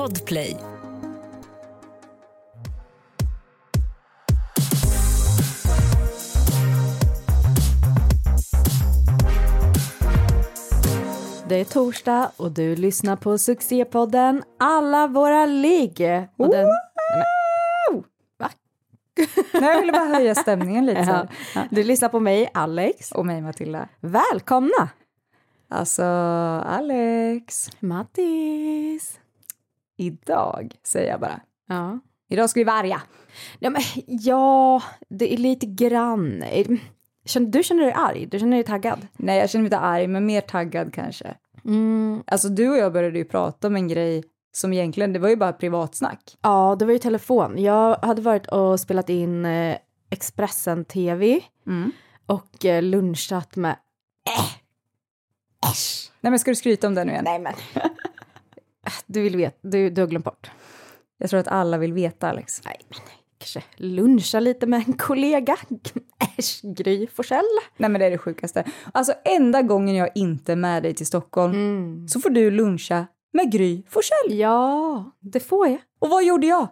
Podplay. Det är torsdag och du lyssnar på succépodden Alla våra ligg. Och den, Nej, jag ville bara höja stämningen lite. ja, Ja. du lyssnar på mig, Alex. Och mig Matilda. Välkomna! Alltså, Alex. Mattis. Idag, säger jag bara. Ja. Idag ska vi varga. Ja, men, ja, det är lite grann. Du känner dig arg? Du känner dig taggad? Nej, jag känner mig inte arg, men mer taggad kanske. Mm. Alltså, du och jag började ju prata om en grej som egentligen, det var ju bara privatsnack. Ja, det var ju telefon. Jag hade varit och spelat in eh, Expressen TV Mm. och eh, lunchat med... Äsch! Nej, men ska du skryta om det nu igen? Nej, men... du vill veta, du, du har glömt bort. Jag tror att alla vill veta, Alex. Nej, men kanske luncha lite med en kollega. Äsch, Gry Forssell. Nej, men det är det sjukaste. Alltså, enda gången jag inte är med dig till Stockholm Mm. så får du luncha med Gry Forssell. Ja, det får jag. Och vad gjorde jag?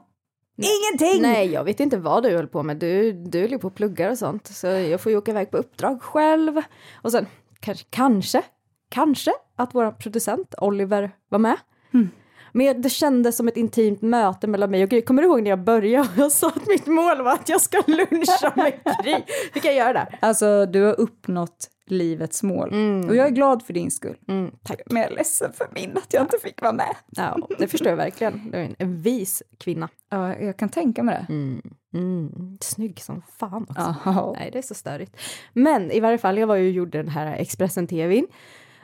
Ingenting! Nej, jag vet inte vad du höll på med. Du, du höll ju på och pluggar och sånt. Så jag får ju åka iväg på uppdrag själv. Och sen kanske, kanske, kanske att vår producent Oliver var med. Mm. Men det kändes som ett intimt möte mellan mig och Gry. Kommer du ihåg när jag började och jag sa att mitt mål var att jag ska luncha med Gry? Vi kan göra det. Alltså, du har uppnått livets mål. Och jag är glad för din skull. Mm, tack. Men jag är ledsen för min att jag inte fick vara med. Ja, det förstår jag verkligen. Du är en, vis kvinna. Ja, jag kan tänka mig det. Mm. Mm. Snygg som fan också. Ja. Nej, det är så störigt. Men i varje fall, jag var ju och gjorde den här Expressen-tvn.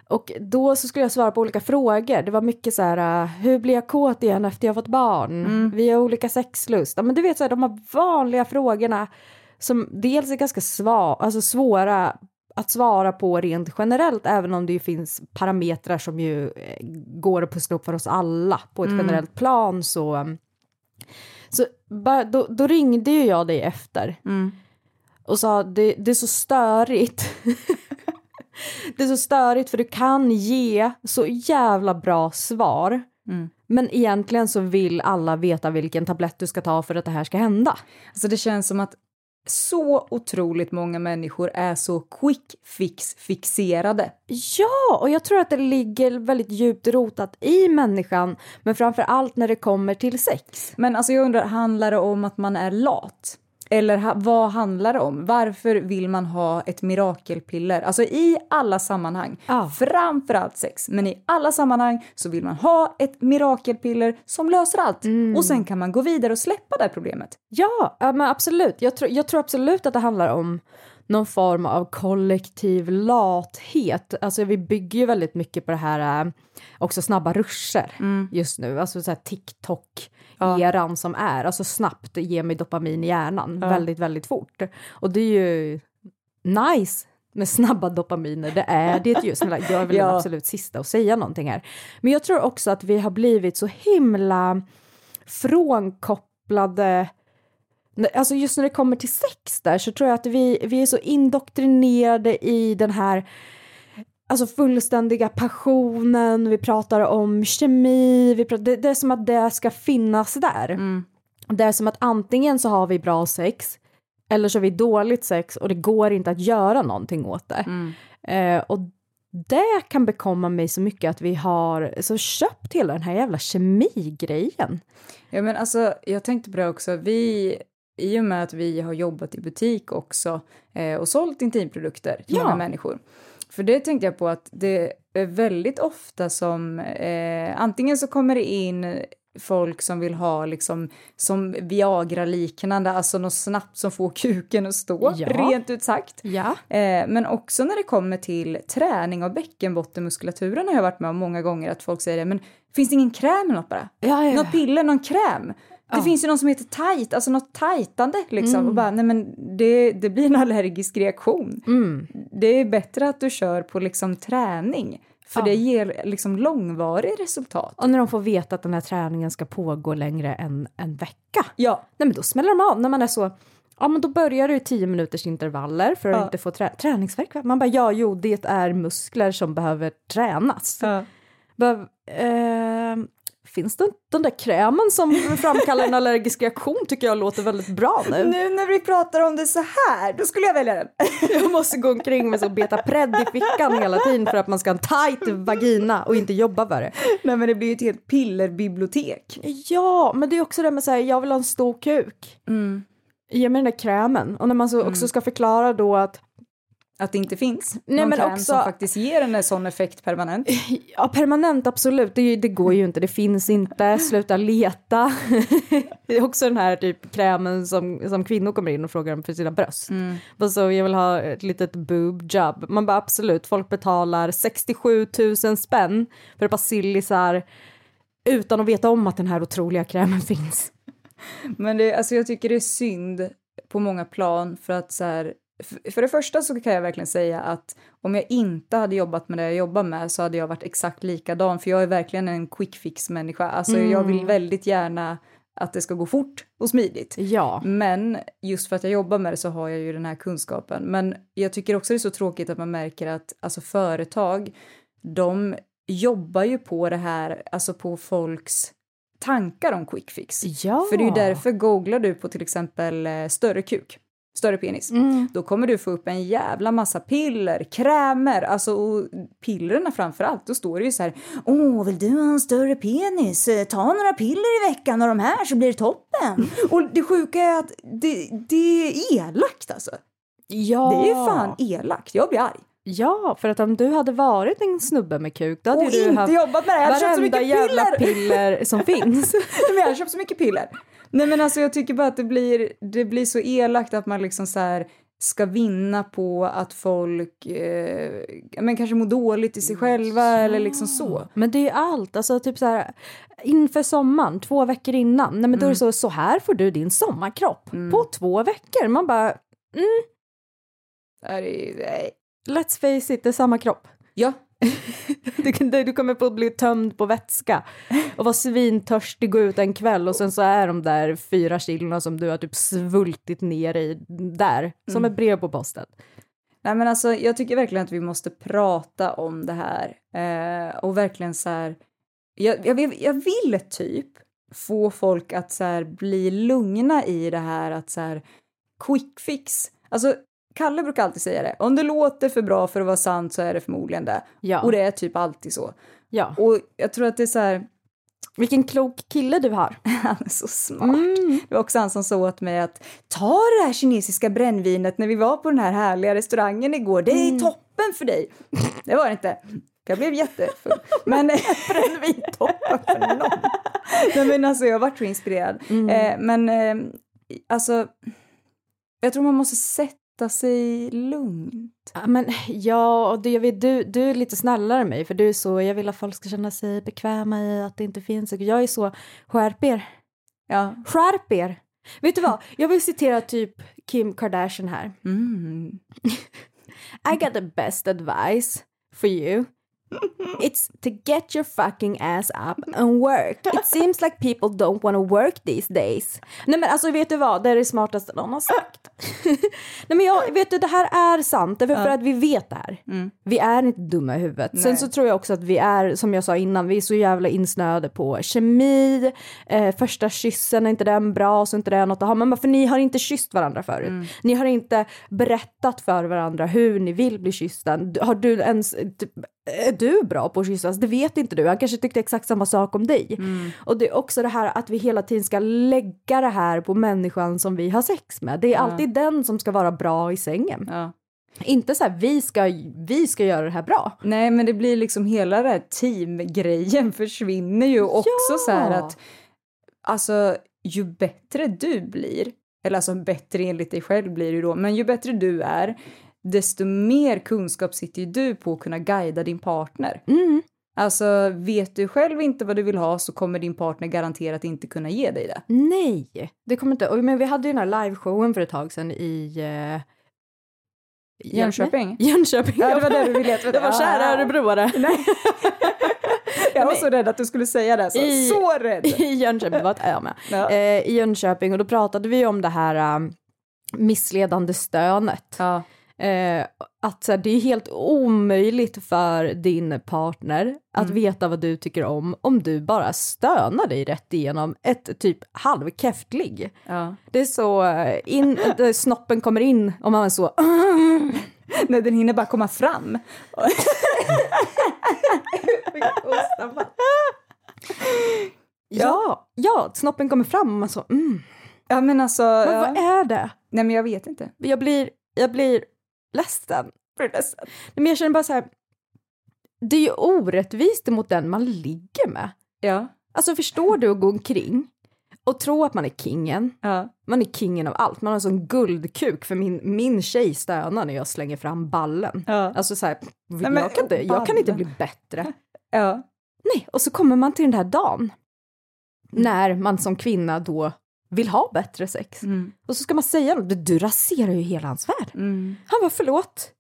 Och då så skulle jag svara på olika frågor. Det var mycket så här, uh, hur blir jag kåt igen efter jag fått barn? Vi har olika sexlust. Ja, men du vet så här, de här vanliga frågorna som dels är ganska sva, alltså svåra att svara på rent generellt, även om det ju finns parametrar som ju eh, går att pussla upp för oss alla på ett generellt plan så um, så då, då ringde ju jag dig efter Mm. och sa det, det är så störigt. det är så störigt för du kan ge så jävla bra svar. Mm. Men egentligen så vill alla veta vilken tablett du ska ta för att det här ska hända. Alltså det känns som att så otroligt många människor är så quick fix fixerade. Ja, och jag tror att det ligger väldigt djupt rotat i människan, men framför allt när det kommer till sex. Men alltså jag undrar, handlar det om att man är lat? Eller ha, vad handlar det om? Varför vill man ha ett mirakelpiller? Alltså i alla sammanhang, Ja. framförallt sex, men i alla sammanhang så vill man ha ett mirakelpiller som löser allt. Och sen kan man gå vidare och släppa det här problemet. Ja, men absolut. Jag tror, jag tror absolut att det handlar om någon form av kollektiv lathet. Alltså vi bygger ju väldigt mycket på det här, äh, också snabba ruscher just nu. Alltså så här TikTok-eran som är, alltså snabbt ge mig dopamin i hjärnan väldigt, väldigt fort. Och det är ju nice med snabba dopaminer, det är det ju. Snälla, jag är väl Ja. den absolut sista att säga någonting här. Men jag tror också att vi har blivit så himla frånkopplade Alltså just när det kommer till sex där så tror jag att vi, vi är så indoktrinerade i den här alltså fullständiga passionen, vi pratar om kemi, vi pratar, det, det är som att det ska finnas där. Det är som att antingen så har vi bra sex eller så har vi dåligt sex och det går inte att göra någonting åt det. Eh, och det kan bekomma mig så mycket att vi har så köpt hela den här jävla kemigrejen. Ja men alltså jag tänkte på det också, vi i och med att vi har jobbat i butik också eh, och sålt intimprodukter till Ja. många människor. För det tänkte jag på att det är väldigt ofta som eh, antingen så kommer det in folk som vill ha liksom som Viagra-liknande, alltså något snabbt som får kuken att stå, Ja. rent ut sagt. Ja. Eh, men också när det kommer till träning av bäckenbottenmuskulaturen har jag varit med om många gånger att folk säger det, men finns det ingen kräm eller något bara? Ja, ja, Något piller, någon kräm? Det finns ju någon som heter tight, alltså något tajtande liksom. Och bara, nej men det, det blir en allergisk reaktion. Det är bättre att du kör på liksom träning. För Ja. det ger liksom långvarig resultat. Och när de får veta att den här träningen ska pågå längre än en vecka. Ja, Nej men då smäller de av när man är så, ja men då börjar du i 10 minuters intervaller för att Ja. inte få trä- träningsvärk. va? Man bara, ja jo det är muskler som behöver tränas. ja. Bara, ehm, finns det den där krämen som framkallar en allergisk reaktion tycker jag låter väldigt bra nu. Nu när vi pratar om det så här, då skulle jag välja den. Jag måste gå omkring med så betapred i fickan hela tiden för att man ska ha en tight vagina och inte jobba för det. Nej men det blir ju ett helt pillerbibliotek. Ja, men det är också det med säga jag vill ha en stor kuk. Mm. Ge mig den där krämen. Och när man så också ska förklara då att Att det inte finns Nej, någon men kräm också- som faktiskt ger en sån effekt permanent. Ja, permanent absolut. Det, det går ju inte. Det finns inte. Sluta leta. det är också den här typ krämen som, som kvinnor kommer in och frågar om för sina bröst. Och så jag vill ha ett litet boob job. Man bara absolut, folk betalar 67 000 spänn för sillisar utan att veta om att den här otroliga krämen finns. Men det, alltså jag tycker det är synd på många plan för att så här, för det första så kan jag verkligen säga att om jag inte hade jobbat med det jag jobbar med så hade jag varit exakt likadan för jag är verkligen en quick fix människa. Alltså jag vill väldigt gärna att det ska gå fort och smidigt. Ja. Men just för att jag jobbar med det så har jag ju den här kunskapen. Men jag tycker också det är så tråkigt att man märker att alltså företag, de jobbar ju på det här, alltså på folks tankar om quick fix. Ja. För det är ju därför googlar du på till exempel eh, större kuk, större penis. Mm. Då kommer du få upp en jävla massa piller, krämer, alltså och pillerna framför allt. Då står det ju så här, åh, vill du ha en större penis? Ta några piller i veckan och de här så blir det toppen. och det sjuka är att det, det är elakt alltså. Ja. Det är ju fan elakt, jag blir arg. Ja, för att om du hade varit en snubbe med kuk då hade Och du inte haft jobbat med det, jag varenda jävla piller. piller som finns. Men jag har köpt så mycket piller. Nej men alltså jag tycker bara att det blir, det blir så elakt att man liksom så här ska vinna på att folk eh, men kanske mår dåligt i sig själva eller liksom så. Men det är allt, alltså typ så här inför sommaren, två veckor innan, nej men då är det så, så här får du din sommarkropp på två veckor. Man bara, nej. let's face it, det är samma kropp. Ja, Du, kan- du kommer på att bli tömd på vätska och vara svintörstig, gå ut en kväll och sen så är de där fyra kilona som du har typ svultit ner i där, som ett brev på posten. nej men alltså jag tycker verkligen att vi måste prata om det här eh, och verkligen så här. Jag, jag, vill, jag vill typ få folk att så här bli lugna i det här att så här quick fix. Alltså Kalle brukar alltid säga det. Om det låter för bra för att vara sant så är det förmodligen det. Ja. Och det är typ alltid så. Ja. Och jag tror att det är så här, Vilken klok kille du har. han är så smart. Mm. Det var också han som sa åt mig att ta det här kinesiska brännvinet när vi var på den här härliga restaurangen igår. Det är toppen för dig. Det var det inte. Jag blev jättefull. Men brännvin toppen för någon. Nej, men alltså jag varit så inspirerad. Eh, men eh, alltså, jag tror man måste sätta sig lugnt. Ja, Men ja, och jag vet, du, du är lite snällare än mig för du är så, jag vill att folk ska känna sig bekväma i att det inte finns, jag är så, skärp er, Ja. skärp er. Vet du vad, jag vill citera typ Kim Kardashian här. Mm. I got the best advice for you. It's to get your fucking ass up and work. It seems like people don't want to work these days. Nej men alltså vet du vad, det är det smartaste någon har sagt. Nej men jag, vet du det här är sant, därför för att vi vet det här. Vi är inte dumma i huvudet. Sen Nej. så tror jag också att vi är, som jag sa innan, vi är så jävla insnöade på kemi, eh, första kyssen, är inte den bra, så är inte det något att ha. Men bara, för ni har inte kysst varandra förut. Ni har inte berättat för varandra hur ni vill bli kyssta. Har du ens, typ, är du bra på att kyssas? Det vet inte du. Han kanske tyckte exakt samma sak om dig. Och det är också det här att vi hela tiden ska lägga det här på människan som vi har sex med. Det är alltid den som ska vara bra i sängen. Ja. Inte så här, vi ska, vi ska göra det här bra. Nej, men det blir liksom hela den här teamgrejen försvinner ju också Ja. så här att alltså ju bättre du blir, eller alltså bättre enligt dig själv blir det ju då, men ju bättre du är, desto mer kunskap sitter ju du på att kunna guida din partner. Mm. Alltså vet du själv inte vad du vill ha så kommer din partner garanterat inte kunna ge dig det. Nej, det kommer inte. Men vi hade ju den här liveshowen för ett tag sedan i... Uh, Jönköping? Jönköping. Ja, det var det du ville veta. Det var kära Ja. örebroare. Nej. Jag var så rädd att du skulle säga det. Så, I- så rädd! I Jönköping, var ö med. Ja. Eh, I Jönköping och då pratade vi om det här um, missledande stönet. Ja. Eh, att så här, det är helt omöjligt för din partner att Mm. veta vad du tycker om om du bara stönar dig rätt igenom ett typ halvkäftlig. Ja. Det är så, eh, in, där snoppen kommer in och man är så Nej, den hinner bara komma fram. Ja, ja, snoppen kommer fram och man så mm. Ja, men alltså... Men ja. vad är det? Nej, men jag vet inte. Jag blir, jag blir ledsen. Ledsen. Nej, Men jag känner bara så här, det är ju orättvist mot den man ligger med. Ja. Alltså förstår du att gå omkring och tro att man är kingen. Ja. Man är kingen av allt. Man har en sån guldkuk för min, min tjej stönar när jag slänger fram ballen. Ja. Alltså så här, men jag, kan inte, jag kan inte bli bättre. Ja. Nej, och så kommer man till den här dagen Mm. när man som kvinna då vill ha bättre sex. Mm. Och så ska man säga något, du raserar ju hela hans värld. Mm. Han var förlåt.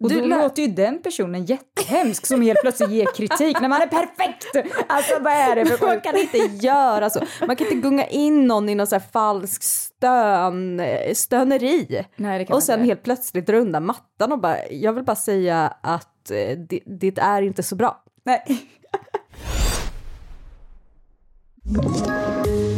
Och Du då lä- låter ju den personen jättehemsk som helt plötsligt ger kritik när man är perfekt. Alltså vad är det för Man kan inte göra så. Man kan inte gunga in någon i någon så falsk stön, stöneri. Nej, Och sen helt plötsligt dra undan mattan och bara, jag vill bara säga att eh, det, det är inte så bra. Nej.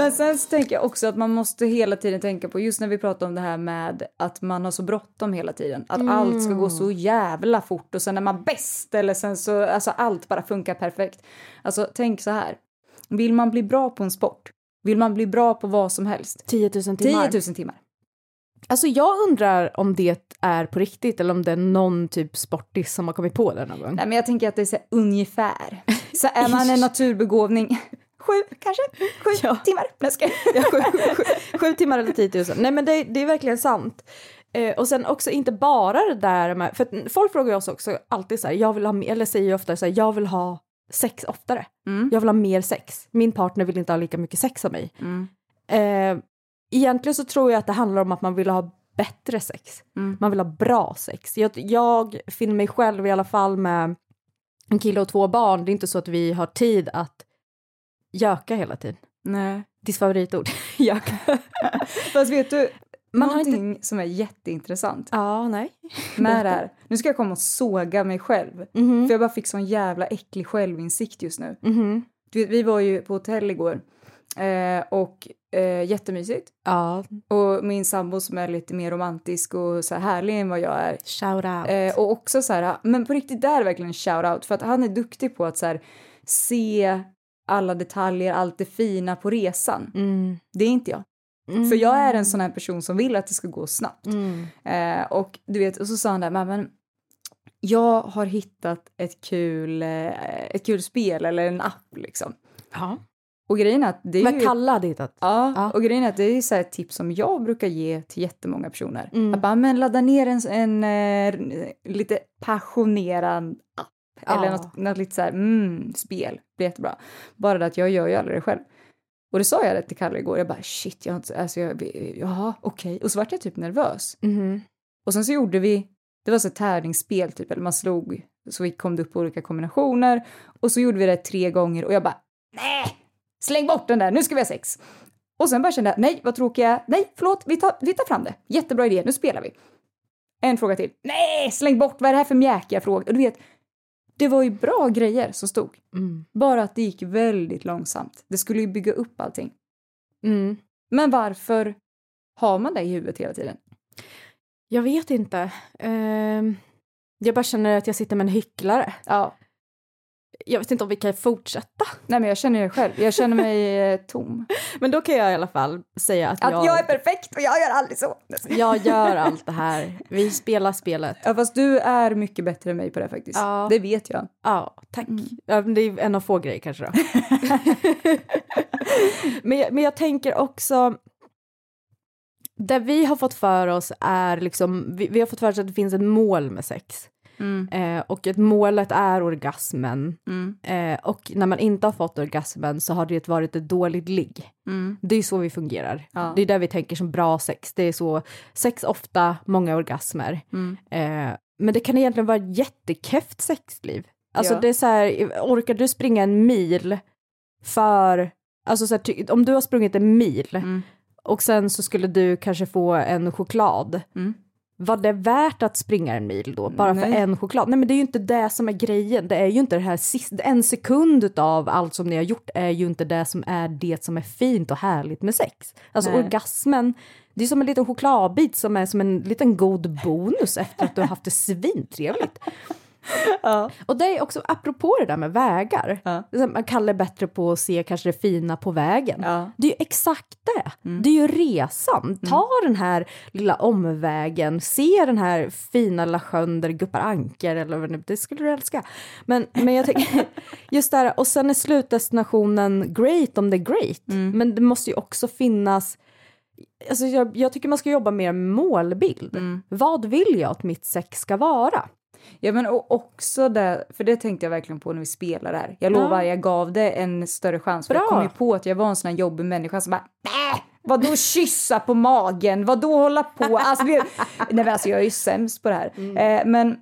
Men sen så tänker jag också att man måste hela tiden tänka på, just när vi pratar om det här med att man har så bråttom hela tiden. Att allt ska gå så jävla fort och sen är man bäst eller sen så, alltså allt bara funkar perfekt. Alltså tänk så här, vill man bli bra på en sport, vill man bli bra på vad som helst, 10 000 10 timmar. 000 timmar. Alltså jag undrar om det är på riktigt eller om det är någon typ sportis som har kommit på det någon gång. Nej men jag tänker att det är så ungefär. Så är man en naturbegåvning, sju kanske, sju Ja. timmar. Nej, ska jag- Ja, sju, sju, sju timmar eller 10 000. Nej men det, det är verkligen sant. Eh, och sen också inte bara det där med, för folk frågar ju oss också alltid så här, jag vill ha, mer- eller säger ju ofta så här, jag vill ha sex oftare. Mm. Jag vill ha mer sex. Min partner vill inte ha lika mycket sex som mig. Mm. Eh, egentligen så tror jag att det handlar om att man vill ha bättre sex. Mm. Man vill ha bra sex. Jag, jag finner mig själv i alla fall med en kille och två barn. Det är inte så att vi har tid att göka hela tiden. Nej. Ditt favoritord, göka. Fast vet du, Man har någonting som är jätteintressant Ja, nej. med det här. Nu ska jag komma och såga mig själv. Mhm. För jag bara fick sån jävla äcklig självinsikt just nu. Mhm. Du vet, vi var ju på hotell igår. Eh, och eh, jättemysigt. Ja, Och min sambo som är lite mer romantisk och så här härlig än vad jag är. shout out. Eh, och också så här, men på riktigt där är verkligen en shout-out för att han är duktig på att så här, se alla detaljer, allt det fina på resan. Mm. Det är inte jag. För jag är en sån här person som vill att det ska gå snabbt. Mm. Eh, och du vet, och så sa han där, men, jag har hittat ett kul, eh, ett kul spel eller en app liksom. Ja. Och grejen är att det är Men ju... Kalle hade hittat. Ja, Ja. och grejen är att det är så ett tips som jag brukar ge till jättemånga personer. Mm. Att bara, men ladda ner en, en eh, lite passionerad app. Ja. Eller något, något lite så här, mm, spel. Det blir jättebra. Bara det att jag gör ju aldrig det själv. Och det sa jag det till Kalle igår. Jag bara shit, jag har inte, alltså jag, jaha, okej. Och så vart jag typ nervös. Mhm. Och sen så gjorde vi, det var så ett tävlingsspel typ, eller man slog, så vi kom det upp olika kombinationer. Och så gjorde vi det tre gånger och jag bara, nej, släng bort den där, nu ska vi ha sex. Och sen bara kände jag, nej vad tråkig jag är, nej förlåt, vi tar, vi tar fram det, jättebra idé, nu spelar vi. En fråga till, nej släng bort, vad är det här för mjäkiga frågor? Och du vet, det var ju bra grejer som stod, Mm. bara att det gick väldigt långsamt. Det skulle ju bygga upp allting. Mm. Men varför har man det i huvudet hela tiden? Jag vet inte. Ehm, jag bara känner att jag sitter med en hycklare. Ja, Jag vet inte om vi kan fortsätta. nej men jag känner det själv, jag känner mig eh, tom. Men då kan jag i alla fall säga att, Att jag, jag är perfekt och jag gör aldrig så. jag gör allt det här. Vi spelar spelet. Ja, fast du är mycket bättre än mig på det faktiskt. Ja. Det vet jag. Ja, tack. Mm. Ja, det är en av få grejer kanske då. men, jag, men jag tänker också... det vi har fått för oss är liksom, vi, vi har fått för oss att det finns ett mål med sex. Mm. Eh, och att målet är orgasmen. Mm. Eh, och när man inte har fått orgasmen så har det varit ett dåligt ligg. Mm. Det är så vi fungerar. Ja. Det är där vi tänker som bra sex. Det är så, sex ofta, många orgasmer. Mm. Eh, men det kan egentligen vara ett jättekräft sexliv. Alltså Ja. det är så här, orkar du springa en mil för, alltså så här, om du har sprungit en mil Mm. och sen så skulle du kanske få en choklad. Mm. Var det värt att springa en mil då, bara för Nej. en choklad? Nej men det är ju inte det som är grejen, det är ju inte det här sista, en sekund av allt som ni har gjort är ju inte det som är det som är fint och härligt med sex. Alltså Nej. orgasmen, det är som en liten chokladbit som är som en liten god bonus efter att du har haft det svintrevligt. Ja. Och det är också apropå det där med vägar. Ja. Att Man kallar bättre på att se kanske det fina på vägen. Ja. Det är ju exakt det. Det är ju resan. Ta den här lilla omvägen, se den här fina lilla sjön där det guppar anker eller vad det skulle du älska. Men, men jag tänker, just det här, och sen är slutdestinationen great om det är great. Men det måste ju också finnas Alltså jag, jag tycker man ska jobba mer med målbild. Vad vill jag att mitt sex ska vara? Ja men och också det, för det tänkte jag verkligen på när vi spelade här. Jag Ja. lovar, jag gav det en större chans. För Bra. jag kom ju på att jag var en sån här jobbig människa som bara äh, Vadå kyssa på magen? Vadå hålla på? Alltså, det, nej, alltså jag är ju sämst på det här. Eh, men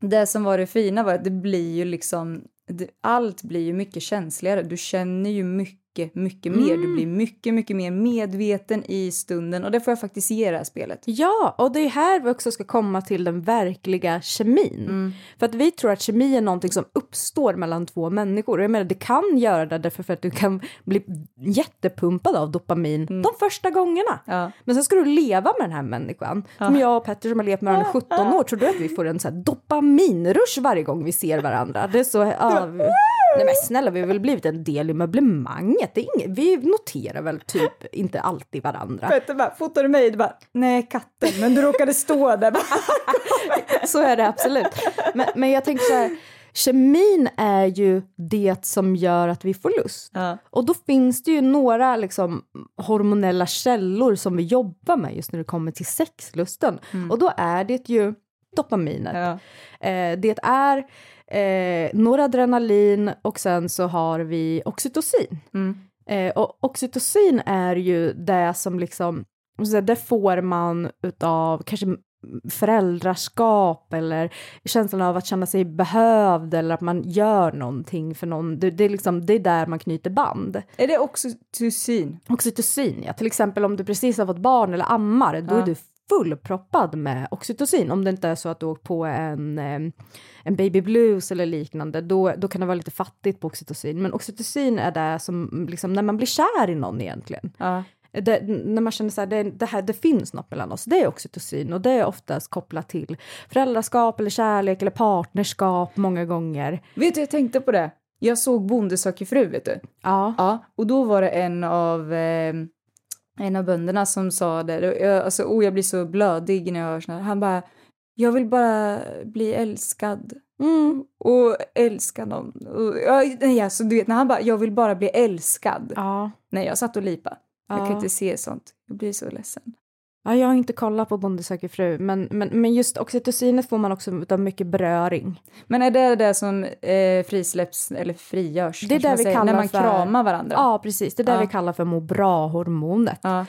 det som var det fina var att det blir ju liksom det, allt blir ju mycket känsligare. Du känner ju mycket, mycket mer. Du blir mycket, mycket mer medveten i stunden och det får jag faktiskt ge det här spelet. Ja, och det är här vi också ska komma till den verkliga kemin. För att vi tror att kemi är någonting som uppstår mellan två människor. Och jag menar, det kan göra det därför för att du kan bli jättepumpad av dopamin de första gångerna. Ja. Men sen ska du leva med den här människan. Som jag och Petter som har levt med varandra i 17 år. Tror du att vi får en så här dopaminrush varje gång vi ser varandra? Det är så... Ja, vi, nej men snälla, vi har väl blivit en del i möblemanget. Det är inget, vi noterar väl typ inte alltid varandra. Petter bara, fotar du mig? Du bara, nej katten, men du råkade stå där. Så är det absolut. Men, men jag tänker så här, kemin är ju det som gör att vi får lust. Ja. Och då finns det ju några liksom, hormonella källor som vi jobbar med just när det kommer till sexlusten. Och då är det ju dopaminet. Ja. Eh, det är eh, noradrenalin och sen så har vi oxytocin. Mm. Eh, och oxytocin är ju det som liksom, det får man utav kanske föräldraskap eller känslan av att känna sig behövd eller att man gör någonting för någon. Det, det, är, liksom, det är där man knyter band. Är det oxytocin? Oxytocin, ja. Till exempel om du precis har fått barn eller ammar, då Ja. är du fullproppad med oxytocin. Om det inte är så att du åkt på en, eh, en baby blues eller liknande, då, då kan det vara lite fattigt på oxytocin. Men oxytocin är det som, liksom, när man blir kär i någon egentligen. Ja. Det, när man känner så här, det, det, här, det finns något mellan oss, det är oxytocin och det är oftast kopplat till föräldraskap eller kärlek eller partnerskap många gånger. Vet du, jag tänkte på det. Jag såg Bonde söker fru, vet du. Ja. Ja, och då var det en av, eh, en av bönderna som sa det. Jag, alltså, oh, jag blir så blödig när jag hör sånt här. Han bara, jag vill bara bli älskad. Mm. Och älska någon. Och, nej, alltså, du vet, när han bara, jag vill bara bli älskad. Ja. Nej, jag satt och lipa. Jag Ja. kan inte se sånt. Jag blir så ledsen. Ja, jag har inte kollat på Bonde söker fru, men, men, men just oxytocinet får man också av mycket beröring. Men är det det som eh, frisläpps, eller frigörs? Det är det vi säger, kallar När man för- kramar varandra? Ja, precis. Det är det Ja. vi kallar för må bra-hormonet. Ja.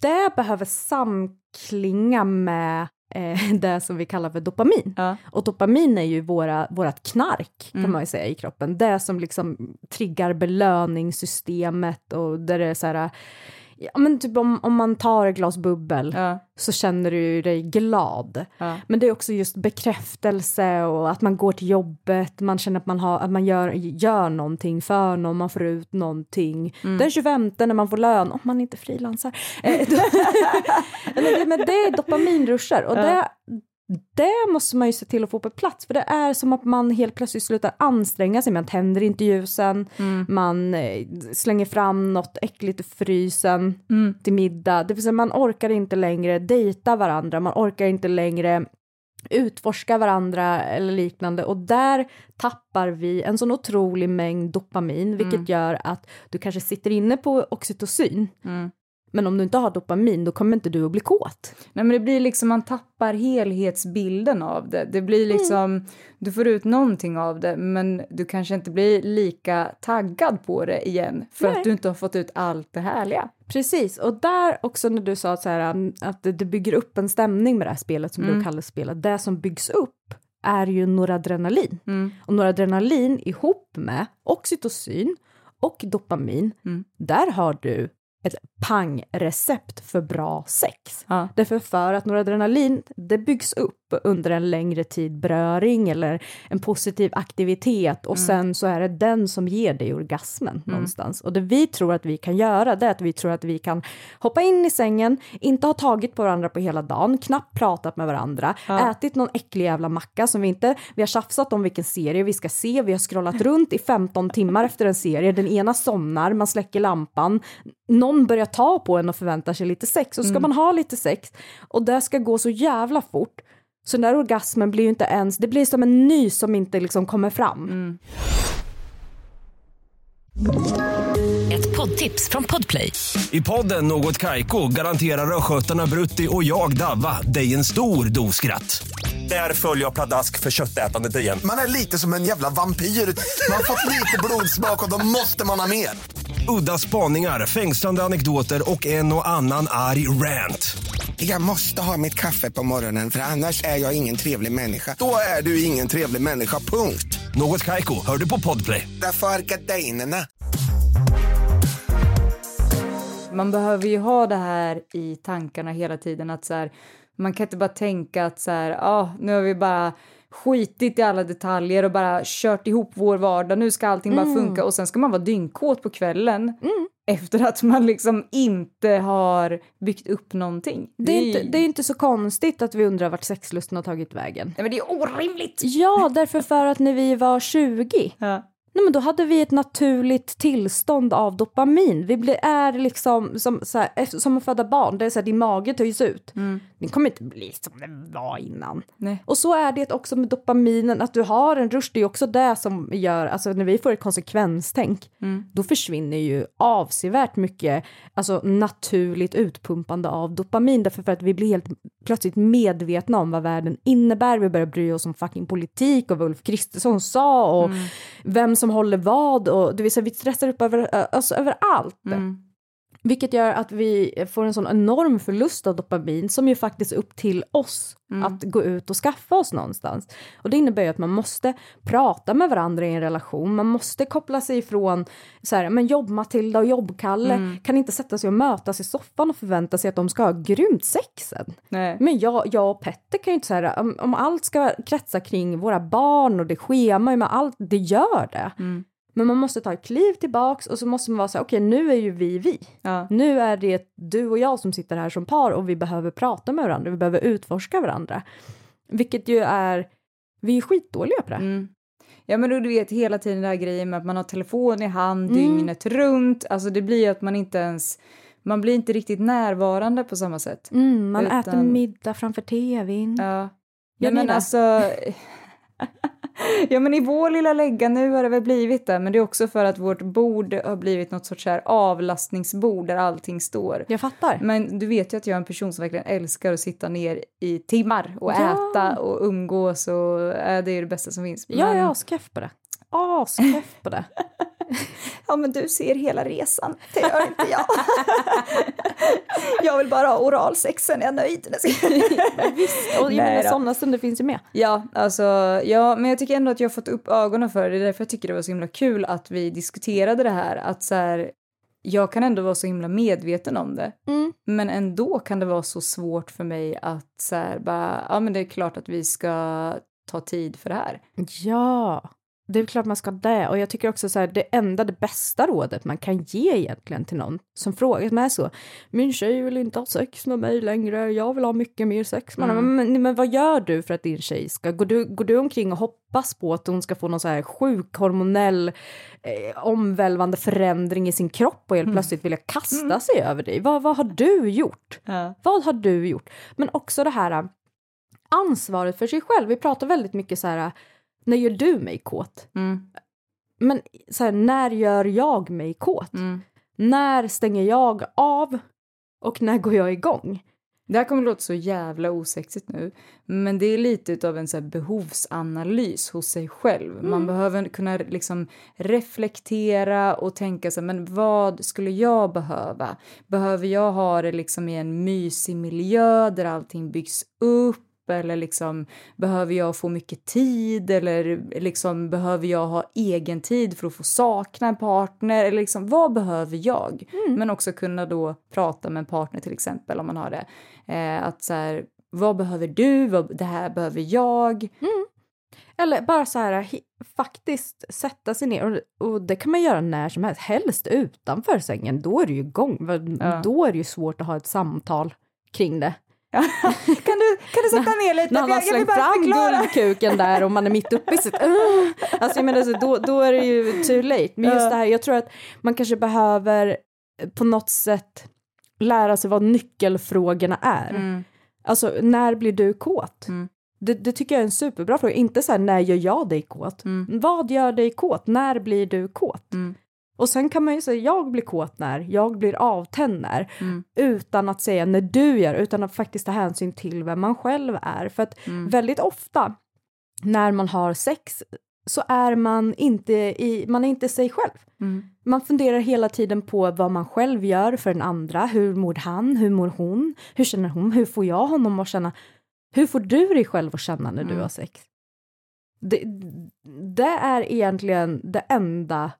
Det behöver samklinga med eh, det som vi kallar för dopamin. Ja. Och dopamin är ju våra, vårat knark, kan Mm. man ju säga, i kroppen. Det som liksom triggar belöningssystemet och där det är så här... Ja, men typ om, om man tar ett glas bubbel Ja. så känner du dig glad. Ja. Men det är också just bekräftelse och att man går till jobbet, man känner att man, har, att man gör, gör någonting för någon, man får ut någonting. Den 25 när man får lön, om man inte frilansar. Eh, men, det, är dopaminrushar och det, det måste man ju se till att få på plats för det är som att man helt plötsligt slutar anstränga sig, man tänder inte ljusen, man eh, slänger fram något äckligt i frysen till middag, det vill säga man orkar inte längre dejta varandra, man orkar inte längre utforska varandra eller liknande. Och där tappar vi en sån otrolig mängd dopamin vilket gör att du kanske sitter inne på oxytocin. Mm. Men om du inte har dopamin då kommer inte du att bli kåt. Nej men det blir liksom, man tappar helhetsbilden av det. Det blir liksom, mm. du får ut någonting av det men du kanske inte blir lika taggad på det igen för Nej. att du inte har fått ut allt det härliga. Precis, och där också när du sa så här, att det bygger upp en stämning med det här spelet som mm. du kallar spelet, det som byggs upp är ju noradrenalin. Mm. Och noradrenalin ihop med oxytocin och dopamin, mm. där har du ett pangrecept för bra sex. Ja. Därför för att noradrenalin, det byggs upp under en längre tid beröring eller en positiv aktivitet och mm. sen så är det den som ger dig orgasmen mm. någonstans. Och det vi tror att vi kan göra det är att vi tror att vi kan hoppa in i sängen, inte ha tagit på varandra på hela dagen, knappt pratat med varandra, ja. ätit någon äcklig jävla macka som vi inte, vi har tjafsat om vilken serie vi ska se, vi har scrollat runt i 15 timmar efter en serie, den ena somnar, man släcker lampan, någon börjar ta på en och förväntar sig lite sex, och ska mm. man ha lite sex och det ska gå så jävla fort så den där orgasmen blir ju inte ens, det blir som en ny som inte liksom kommer fram. Mm. Ett poddtips från Podplay. I podden Något Kaiko garanterar östgötarna Brutti och jag, Davva, dig en stor dos skratt. Där följer jag pladask för köttätandet igen. Man är lite som en jävla vampyr. Man har fått lite blodsmak och då måste man ha mer. Udda spaningar, fängslande anekdoter och en och annan arg rant. Jag måste ha mitt kaffe på morgonen för annars är jag ingen trevlig människa. Då är du ingen trevlig människa, punkt. Något kajko, hör du på podplay. Därför är gardinerna. Man behöver ju ha det här i tankarna hela tiden att så här, man kan inte bara tänka att så här, ah, nu har vi bara skitit i alla detaljer och bara kört ihop vår vardag. Nu ska allting mm. bara funka och sen ska man vara dyngkåt på kvällen. Mm. Efter att man liksom inte har byggt upp någonting. Det är, inte, det är inte så konstigt att vi undrar vart sexlusten har tagit vägen. Nej men det är orimligt! Ja, därför för att när vi var 20 ja Nej, men då hade vi ett naturligt tillstånd av dopamin. Vi blir, är liksom som, så här, som att föda barn, det är så här, din mage töjs ut. Mm. Den kommer inte bli som den var innan. Nej. Och så är det också med dopaminen, att du har en rush, det är också det som gör, alltså när vi får ett konsekvenstänk, mm. då försvinner ju avsevärt mycket alltså, naturligt utpumpande av dopamin, därför för att vi blir helt plötsligt medvetna om vad världen innebär, vi börjar bry oss om fucking politik och vad Ulf Kristersson sa och mm. vem som som håller vad och det vill säga vi stressar upp över, alltså, över allt. Mm. Vilket gör att vi får en sån enorm förlust av dopamin som ju faktiskt är upp till oss mm. att gå ut och skaffa oss någonstans. Och det innebär ju att man måste prata med varandra i en relation, man måste koppla sig ifrån så här, men jobb-Matilda och jobb-Kalle mm. kan inte sätta sig och mötas i soffan och förvänta sig att de ska ha grymt sexen. Nej. Men jag, jag och Petter kan ju inte säga om, om allt ska kretsa kring våra barn och det schema med allt, det gör det. Mm. Men man måste ta ett kliv tillbaks och så måste man vara så okej okay, nu är ju vi vi. Ja. Nu är det du och jag som sitter här som par och vi behöver prata med varandra, vi behöver utforska varandra. Vilket ju är, vi är skitdåliga på det. Mm. Ja men du vet hela tiden den här grejen med att man har telefon i hand mm. dygnet runt, alltså det blir ju att man inte ens man blir inte riktigt närvarande på samma sätt. Mm, man utan... äter middag framför tvn. Ja. Ja men alltså ja men i vår lilla lägga nu har det väl blivit det, men det är också för att vårt bord har blivit något sorts här avlastningsbord där allting står. Jag fattar. Men du vet ju att jag är en person som verkligen älskar att sitta ner i timmar och ja. äta och umgås och äh, det är det bästa som finns. Men... Jag är askeff på det. Askeff på det. ja men du ser hela resan, det gör inte jag. jag vill bara ha oralsex, sen är jag nöjd. Visst, och Nej, sådana stunder finns ju med. Ja, alltså, ja, men jag tycker ändå att jag har fått upp ögonen för det, det är därför jag tycker det var så himla kul att vi diskuterade det här, att så här, jag kan ändå vara så himla medveten om det. Mm. Men ändå kan det vara så svårt för mig att så här, bara, ja men det är klart att vi ska ta tid för det här. Ja, det är klart man ska det. Och jag tycker också så här, det enda, det bästa rådet man kan ge egentligen till någon som frågar mig så. Min tjej vill inte ha sex med mig längre, jag vill ha mycket mer sex med mm. men, men vad gör du för att din tjej ska, går du, går du omkring och hoppas på att hon ska få någon så här sjuk hormonell eh, omvälvande förändring i sin kropp och helt mm. plötsligt vilja kasta mm. sig över dig? Vad, vad har du gjort? Ja. Vad har du gjort? Men också det här eh, ansvaret för sig själv. Vi pratar väldigt mycket så här när gör du mig kåt? Mm. Men så här, när gör jag mig kåt? Mm. När stänger jag av Och när går jag igång? Det här kommer låta så jävla osexigt nu, men det är lite av en så behovsanalys hos sig själv. Man Mm. behöver kunna liksom reflektera och tänka sig, men vad skulle jag behöva? Behöver jag ha det liksom i en mysig miljö där allting byggs upp? Eller liksom, behöver jag få mycket tid? Eller liksom, behöver jag ha egen tid för att få sakna en partner? Eller liksom, vad behöver jag? Men också kunna då prata med en partner till exempel, om man har det. Eh, att så här, vad behöver du? Vad, det här behöver jag. Eller bara så här faktiskt sätta sig ner och, och det kan man göra när som helst, helst utanför sängen. Då är det ju igång. Ja. Då är det ju svårt att ha ett samtal kring det. kan, du, kan du sätta ner lite? När han har slängt fram guldkuken där och man är mitt uppe i sitt... Uh, alltså jag menar, så då, då är det ju too late. Men just det här, jag tror att man kanske behöver eh, på något sätt lära sig vad nyckelfrågorna är. Mm. Alltså, när blir du kåt? Mm. Det, det tycker jag är en superbra fråga. Inte så här, när gör jag dig kåt? Mm. Vad gör dig kåt? När blir du kåt? Mm. Och sen kan man ju säga, jag blir kåt när, jag blir avtänd när. Mm. Utan att säga när du gör, utan att faktiskt ta hänsyn till vem man själv är. För att Mm. väldigt ofta när man har sex så är man inte, i, man är inte sig själv. Mm. Man funderar hela tiden på vad man själv gör för den andra. Hur mår han? Hur mår hon? Hur känner hon? Hur får jag honom att känna? Hur får du dig själv att känna när du Mm. har sex? Det, det är egentligen det enda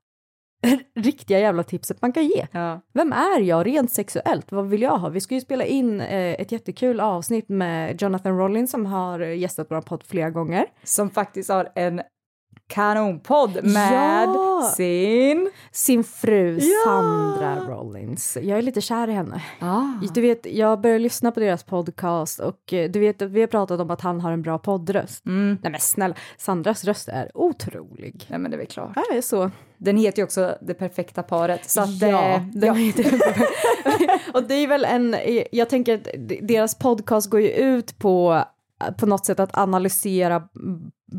riktiga jävla tipset man kan ge. Ja. Vem är jag rent sexuellt? Vad vill jag ha? Vi ska ju spela in eh, ett jättekul avsnitt med Jonathan Rollins som har gästat vår podd flera gånger. Som faktiskt har en kanonpodd med Ja. sin... Sin fru Ja! Sandra Rollins. Jag är lite kär i henne. Ah. Du vet, jag började lyssna på deras podcast och eh, du vet, vi har pratat om att han har en bra poddröst. Mm. Nej men snälla, Sandras röst är otrolig. Ja, men det är väl klart. Ja, det är så. Den heter ju också Det perfekta paret. Så att, ja, eh, heter Och det är väl en, jag tänker att deras podcast går ju ut på på något sätt att analysera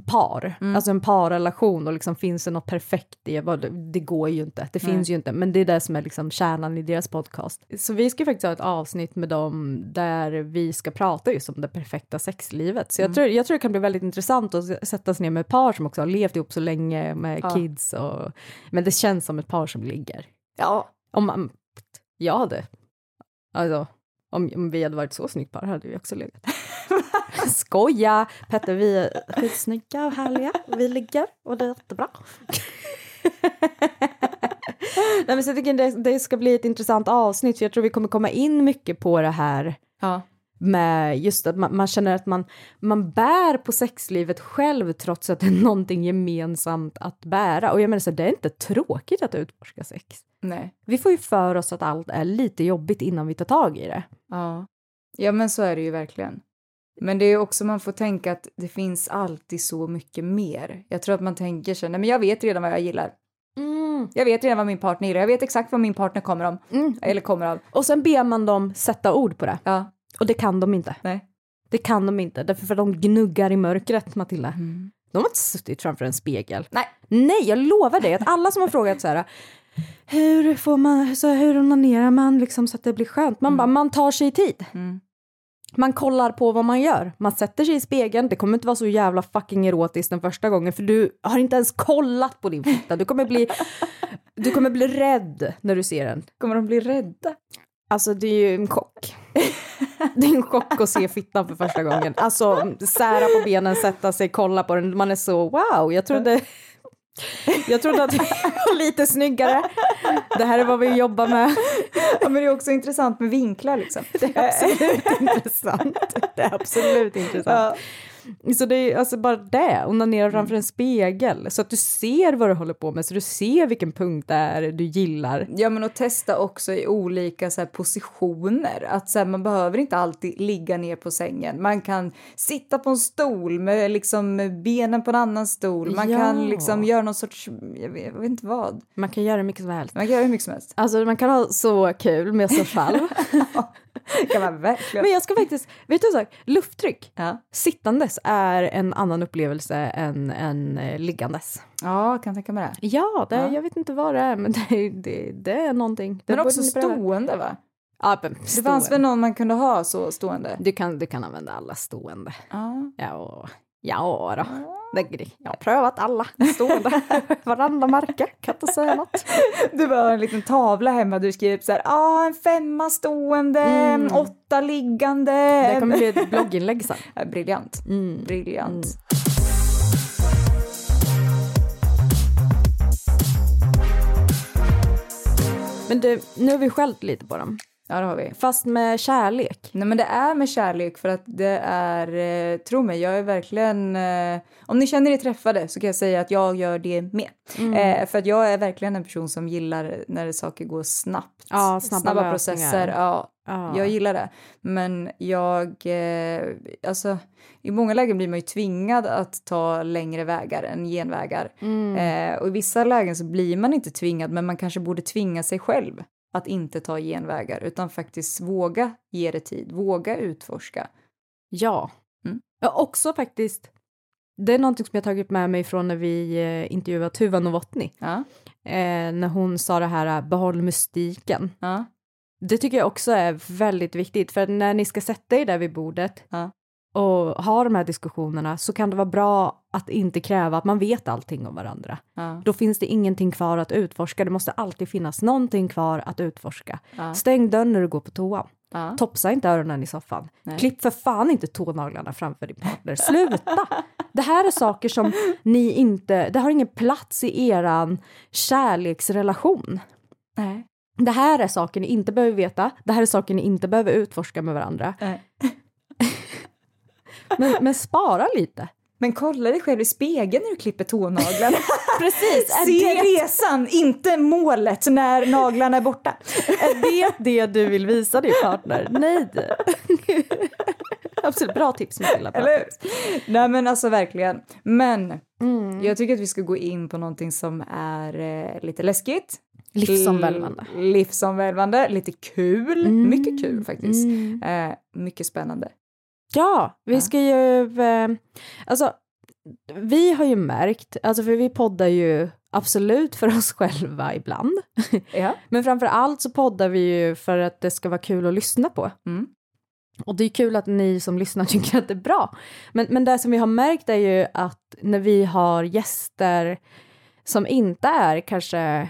par, alltså en parrelation och liksom finns det något perfekt i det, det går ju inte, det Nej. finns ju inte, men det är det som är liksom kärnan i deras podcast. Så vi ska faktiskt ha ett avsnitt med dem där vi ska prata just om det perfekta sexlivet. Så jag, tror, jag tror det kan bli väldigt intressant att sätta sig ner med par som också har levt ihop så länge med Ja. kids och, men det känns som ett par som ligger. ja. Om man, jag hade, alltså om, om vi hade varit så snyggt par hade vi också legat. Skoja! Petter, vi är skitsnygga och härliga. Vi ligger och det är jättebra. Nej, men så jag tycker det, det ska bli ett intressant avsnitt för jag tror vi kommer komma in mycket på det här ja. med just att man, man känner att man, man bär på sexlivet själv trots att det är någonting gemensamt att bära. Och jag menar så det är inte tråkigt att utforska sex. Nej. Vi får ju för oss att allt är lite jobbigt innan vi tar tag i det. Ja. ja, men så är det ju verkligen. Men det är också man får tänka att det finns alltid så mycket mer. Jag tror att man tänker sig, nej men jag vet redan vad jag gillar. Jag vet redan vad min partner gillar. Jag vet exakt vad min partner kommer om. Mm. Eller kommer av. Och sen ber man dem sätta ord på det. Ja. Och det kan de inte. Nej. Det kan de inte, därför för de gnuggar i mörkret, Matilda. Mm. De har inte suttit framför en spegel. Nej. Nej, jag lovar dig att alla som har frågat så här, hur får man, så här, hur onanerar man liksom så att det blir skönt? Man bara, man tar sig tid. Mm. Man kollar på vad man gör. Man sätter sig i spegeln. Det kommer inte vara så jävla fucking erotiskt den första gången för du har inte ens kollat på din fitta. Du kommer bli, du kommer bli rädd när du ser den. Kommer de bli rädda? Alltså det är ju en chock. Det är en chock att se fittan för första gången. Alltså sära på benen, sätta sig, kolla på den. Man är så wow, jag trodde, jag trodde att vi var lite snyggare. Det här är vad vi jobbar med. Ja, men det är också intressant med vinklar liksom. Det är absolut intressant. Det är absolut intressant. Så det är alltså bara det, onanera framför en spegel så att du ser vad du håller på med, så du ser vilken punkt det är du gillar. Ja, men att testa också i olika så här, positioner. Att så här, man behöver inte alltid ligga ner på sängen. Man kan sitta på en stol med liksom med benen på en annan stol. Man Ja. kan liksom göra någon sorts, jag vet, jag vet inte vad. Man kan göra mycket som helst. Man kan göra mycket som helst. Alltså man kan ha så kul med sig själv. kan man verkligen. Men jag ska faktiskt, vet du en sak? Lufttryck, Ja, sittandes är en annan upplevelse än, än eh, liggandes. ja kan tänka mig det. Ja, det, Ja. jag vet inte vad det är, men det, det, det är någonting. Det Men också stående va? Ja, men Det fanns väl någon man kunde ha så stående? Du kan, du kan använda alla stående. Ja. Ja, ja då. Jag har prövat alla stående. Varenda märke, kan inte säga något. Du har en liten tavla hemma du skriver så här, ah, en femma stående, Mm. åtta liggande. Det kommer bli ett blogginlägg sen. Ja, Briljant. Mm. Briljant. Men du, nu har vi skällt lite på dem. Ja, det har vi. Fast med kärlek. Nej men det är med kärlek för att det är, eh, tro mig, jag är verkligen, eh, om ni känner er träffade så kan jag säga att jag gör det med. Mm. Eh, för att jag är verkligen en person som gillar när saker går snabbt. Ja, snabba lösningar. processer, ja. Ja. Jag gillar det. Men jag, eh, alltså i många lägen blir man ju tvingad att ta längre vägar än genvägar. Mm. Eh, och i vissa lägen så blir man inte tvingad men man kanske borde tvinga sig själv att inte ta genvägar utan faktiskt våga ge det tid, våga utforska. Ja. Mm. Jag också faktiskt, det är någonting som jag tagit med mig från när vi eh, intervjuade Tuva Novotny. Ja, Eh, när hon sa det här, eh, behåll mystiken. ja, Det tycker jag också är väldigt viktigt, för när ni ska sätta er där vid bordet Ja. Och ha de här diskussionerna så kan det vara bra att inte kräva att man vet allting om varandra. ja, Då finns det ingenting kvar att utforska, det måste alltid finnas någonting kvar att utforska. Ja. Stäng dörren när du går på toan. ja. Topsa inte öronen i soffan. Nej. Klipp för fan inte tånaglarna framför din partner. Sluta! Det här är saker som ni inte, det har ingen plats i eran kärleksrelation. Nej. Det här är saker ni inte behöver veta, det här är saker ni inte behöver utforska med varandra. Nej. Men, men spara lite. Men kolla dig själv i spegeln när du klipper tånaglarna. Precis, Se det, resan, inte målet när naglarna är borta. är det det du vill visa din partner? Nej. Absolut, bra tips Matilda. Bra Eller tips. Nej men alltså verkligen. Men Mm. jag tycker att vi ska gå in på någonting som är eh, lite läskigt. Livsomvälvande. Livsomvälvande, lite kul. Mm. Mycket kul faktiskt. Mm. Eh, mycket spännande. Ja, vi ska ju... Eh, alltså, vi har ju märkt, alltså för vi poddar ju absolut för oss själva ibland. Ja. Men framför allt så poddar vi ju för att det ska vara kul att lyssna på. Mm. Och det är kul att ni som lyssnar tycker att det är bra. Men, men det som vi har märkt är ju att när vi har gäster som inte är kanske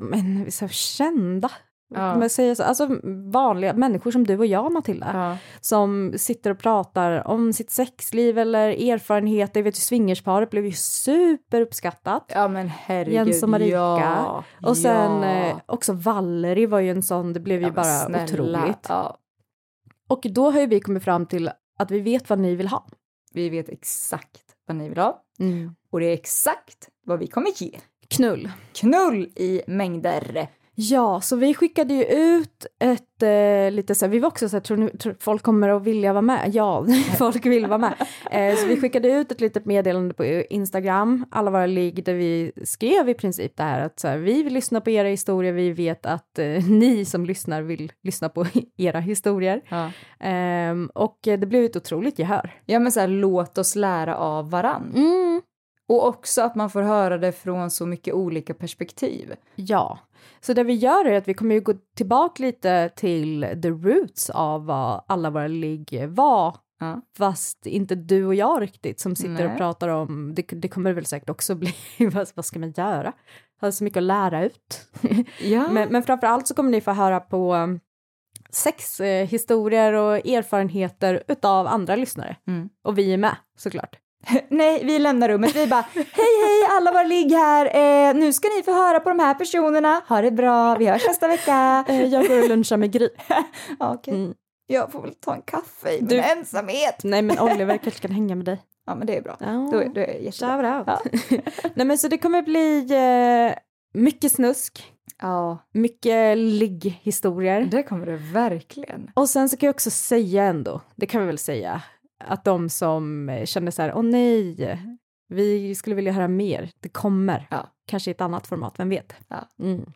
men, så kända, Ja. man säga så? alltså vanliga människor som du och jag Matilda, Ja. som sitter och pratar om sitt sexliv eller erfarenheter. Jag vet ju swingersparet blev ju superuppskattat. ja men herregud. Jens och Marika. Ja. Och sen ja. eh, också Valerie var ju en sån, det blev ju men bara snälla. otroligt. Och då har ju vi kommit fram till att vi vet vad ni vill ha. vi vet exakt vad ni vill ha. Mm. Och det är exakt vad vi kommer ge. Knull. Knull i mängder. Ja, så vi skickade ju ut ett eh, lite så här, vi var också så här, tror, ni, tror folk kommer att vilja vara med? Ja, folk vill vara med. Eh, så vi skickade ut ett litet meddelande på Instagram, alla våra ligg, där vi skrev i princip det här att så här, vi vill lyssna på era historier, vi vet att eh, ni som lyssnar vill lyssna på era historier. Ja. Ehm, och det blev ett otroligt gehör. Ja men så här, låt oss lära av varann. Mm. Och också att man får höra det från så mycket olika perspektiv. Ja, så det vi gör är att vi kommer ju gå tillbaka lite till the roots av vad alla våra ligg var. Ja. Fast inte du och jag riktigt som sitter Nej. och pratar om, det, det kommer väl säkert också bli, vad, vad ska man göra? Har så mycket att lära ut. Ja. men, men framför allt så kommer ni få höra på um, sexhistorier och erfarenheter utav andra lyssnare. Mm. Och vi är med såklart. Nej, vi lämnar rummet. Vi bara, hej hej alla var ligg här. Eh, nu ska ni få höra på de här personerna. Ha det bra, vi hörs nästa vecka. Eh, Jag går och lunchar med Gry. Okej, Mm. jag får väl ta en kaffe i min Du- ensamhet. Nej men Oliver kanske kan hänga med dig. Ja, men det är bra. Ja. Då, är- då är jag jättebra. Ja. Nej men så det kommer bli eh, mycket snusk, Ja, mycket ligghistorier. det kommer det verkligen. Och sen så kan jag också säga ändå, det kan vi väl säga, att de som eh, känner så här, åh nej, vi skulle vilja höra mer, det kommer. Ja. Kanske i ett annat format, vem vet? Ja. Mm.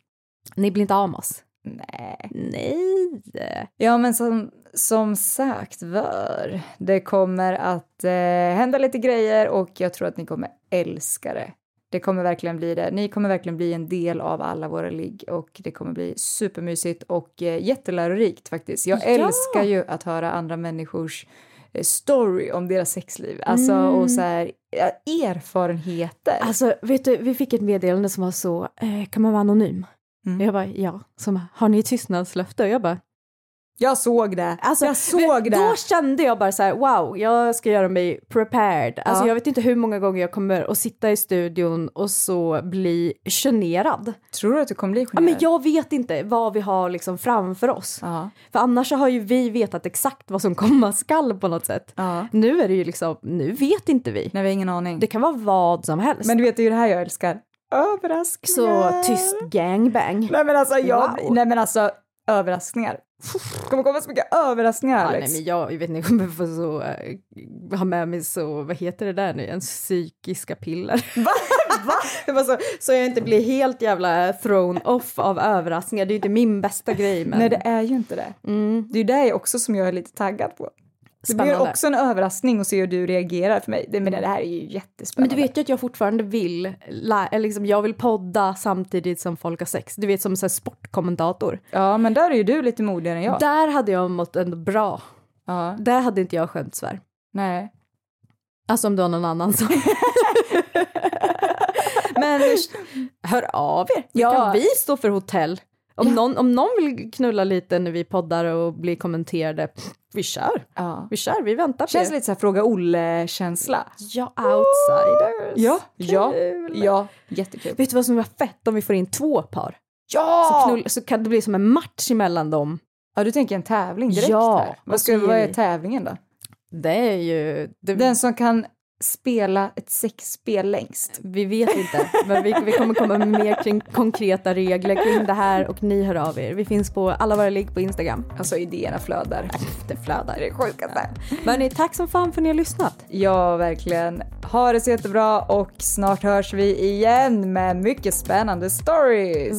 Ni blir inte av med oss. Nej. Nej. Ja, men som, som sagt var, det kommer att eh, hända lite grejer och jag tror att ni kommer älska det. Det kommer verkligen bli det. Ni kommer verkligen bli en del av alla våra ligg och det kommer bli supermysigt och eh, jättelärorikt faktiskt. Jag Ja. älskar ju att höra andra människors story om deras sexliv. Alltså och så här ja, erfarenheter. Alltså, vet du, vi fick ett meddelande som var så, eh, kan man vara anonym? Mm. Jag bara, ja. Som, har ni tystnadslöfte? Och jag bara, jag såg det. Alltså, jag såg det. Då kände jag bara så här, wow, jag ska göra mig prepared. Alltså Ja. jag vet inte hur många gånger jag kommer att sitta i studion och så bli generad. Tror du att du kommer bli Ja, generad? men jag vet inte vad vi har liksom framför oss. Ja. För annars har ju vi vetat exakt vad som komma skall på något sätt. Ja. Nu är det ju liksom, nu vet inte vi. Nej, vi har ingen aning. Det kan vara vad som helst. Men du vet, det är ju det här jag älskar. Överraskningar. så tyst gangbang. Nej men alltså, jag, Wow. nej men alltså överraskningar. Det kommer komma så mycket överraskningar Ja, Alex. nej, men jag, jag vet inte, jag kommer få så, äh, ha med mig så, vad heter det där nu, en psykiska piller. Va? Va? Det var så, så jag inte blir helt jävla thrown off av överraskningar. Det är ju inte min bästa grej. Men... Nej det är ju inte det. Mm. Det är ju det också som jag är lite taggad på. Det blir Spännande. också en överraskning att se hur du reagerar för mig. Det, men det här är ju Men jättespännande. du vet ju att jag fortfarande vill, eller liksom, jag vill podda samtidigt som folk har sex. Du vet som så sportkommentator. Ja men där är ju du lite modigare än jag. Där hade jag mått ändå bra. Ja. Där hade inte jag skämtsvär. Nej. Alltså om det var någon annan som... Men hör av er. Ja. Kan vi stå för hotell? Om, någon, om någon vill knulla lite när vi poddar och blir kommenterade, vi kör. Ja. Vi kör, vi väntar på Känns er. lite så här fråga Olle-känsla. Ja, outsiders. Ja, ja, Kul. ja, jättekul. Vet du vad som var fett om vi får in två par? Ja! Så, knull, så kan det bli som en match emellan dem. ja, du tänker en tävling direkt Ja, här. Vad, ska, vad är tävlingen då? Det är ju... Det, Den som kan spela ett sexspel längst. Vi vet inte, men vi, vi kommer komma med mer kring konkreta regler kring det här och ni hör av er. Vi finns på alla våra ligg på Instagram. Alltså idéerna flödar. Det flödar. Det är sjukaste. Men ni, tack som fan för att ni har lyssnat. Ja, verkligen. Ha det så jättebra och snart hörs vi igen med mycket spännande stories.